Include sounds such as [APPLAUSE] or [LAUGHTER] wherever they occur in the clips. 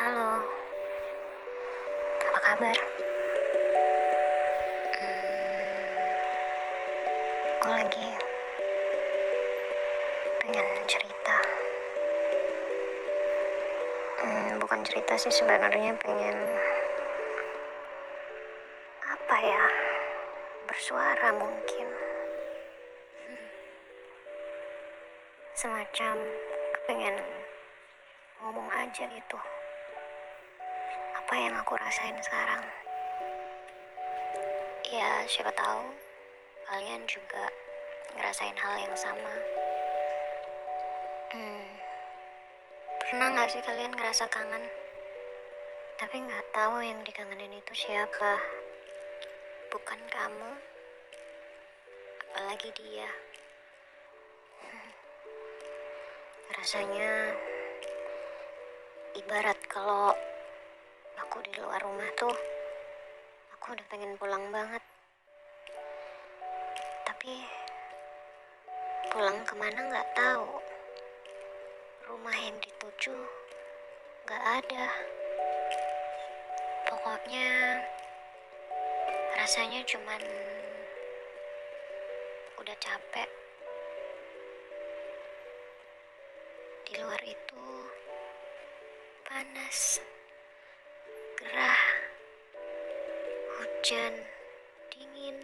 Halo, apa kabar? Hmm, gue lagi pengen cerita. Hmm, bukan cerita sih sebenarnya pengen apa ya? Bersuara mungkin. Semacam kepengen ngomong aja gitu apa yang aku rasain sekarang? Ya siapa tahu kalian juga ngerasain hal yang sama. Hmm, pernah nggak sih kalian ngerasa kangen? Tapi nggak tahu yang dikangenin itu siapa. Bukan kamu apalagi dia. Hmm. [LAUGHS] rasanya ibarat kalau aku di luar rumah tuh. Aku udah pengen pulang banget. Tapi pulang ke mana nggak tahu. Rumah yang dituju nggak ada. Pokoknya rasanya cuman udah capek. Di luar itu panas gerah. Hujan dingin.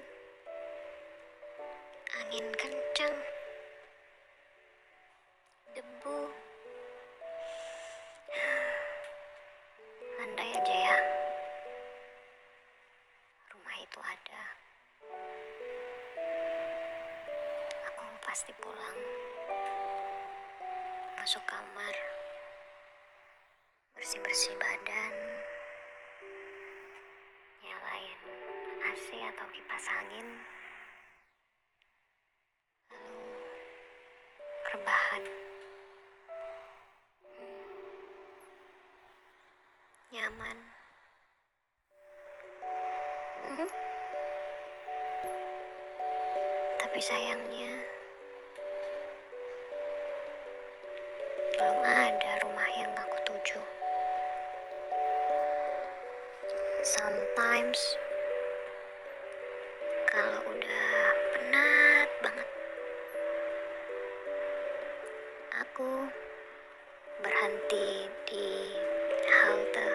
Angin kencang. Debu. Andai aja ya. Rumah itu ada. Aku pasti pulang. Masuk kamar. Bersih-bersih badan Atau kipas angin lalu rebahan. Nyaman. Mhm. tapi sayangnya belum ada rumah yang aku tuju. Sometimes kalau udah penat banget. Aku berhenti di halte.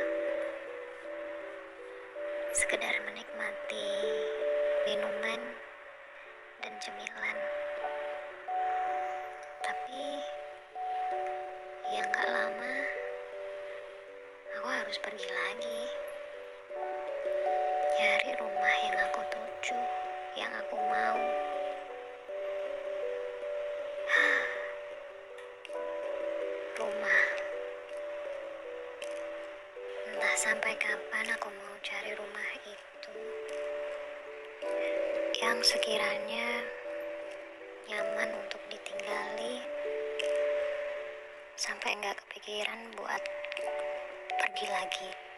Sekedar menikmati minuman dan cemilan. Tapi ya nggak lama aku harus pergi lagi. Nyari rumah yang aku tuju yang aku mau. [SIGHS] Rumah. Entah sampai kapan aku mau cari rumah itu. Yang sekiranya nyaman untuk ditinggali. Sampai nggak kepikiran buat pergi lagi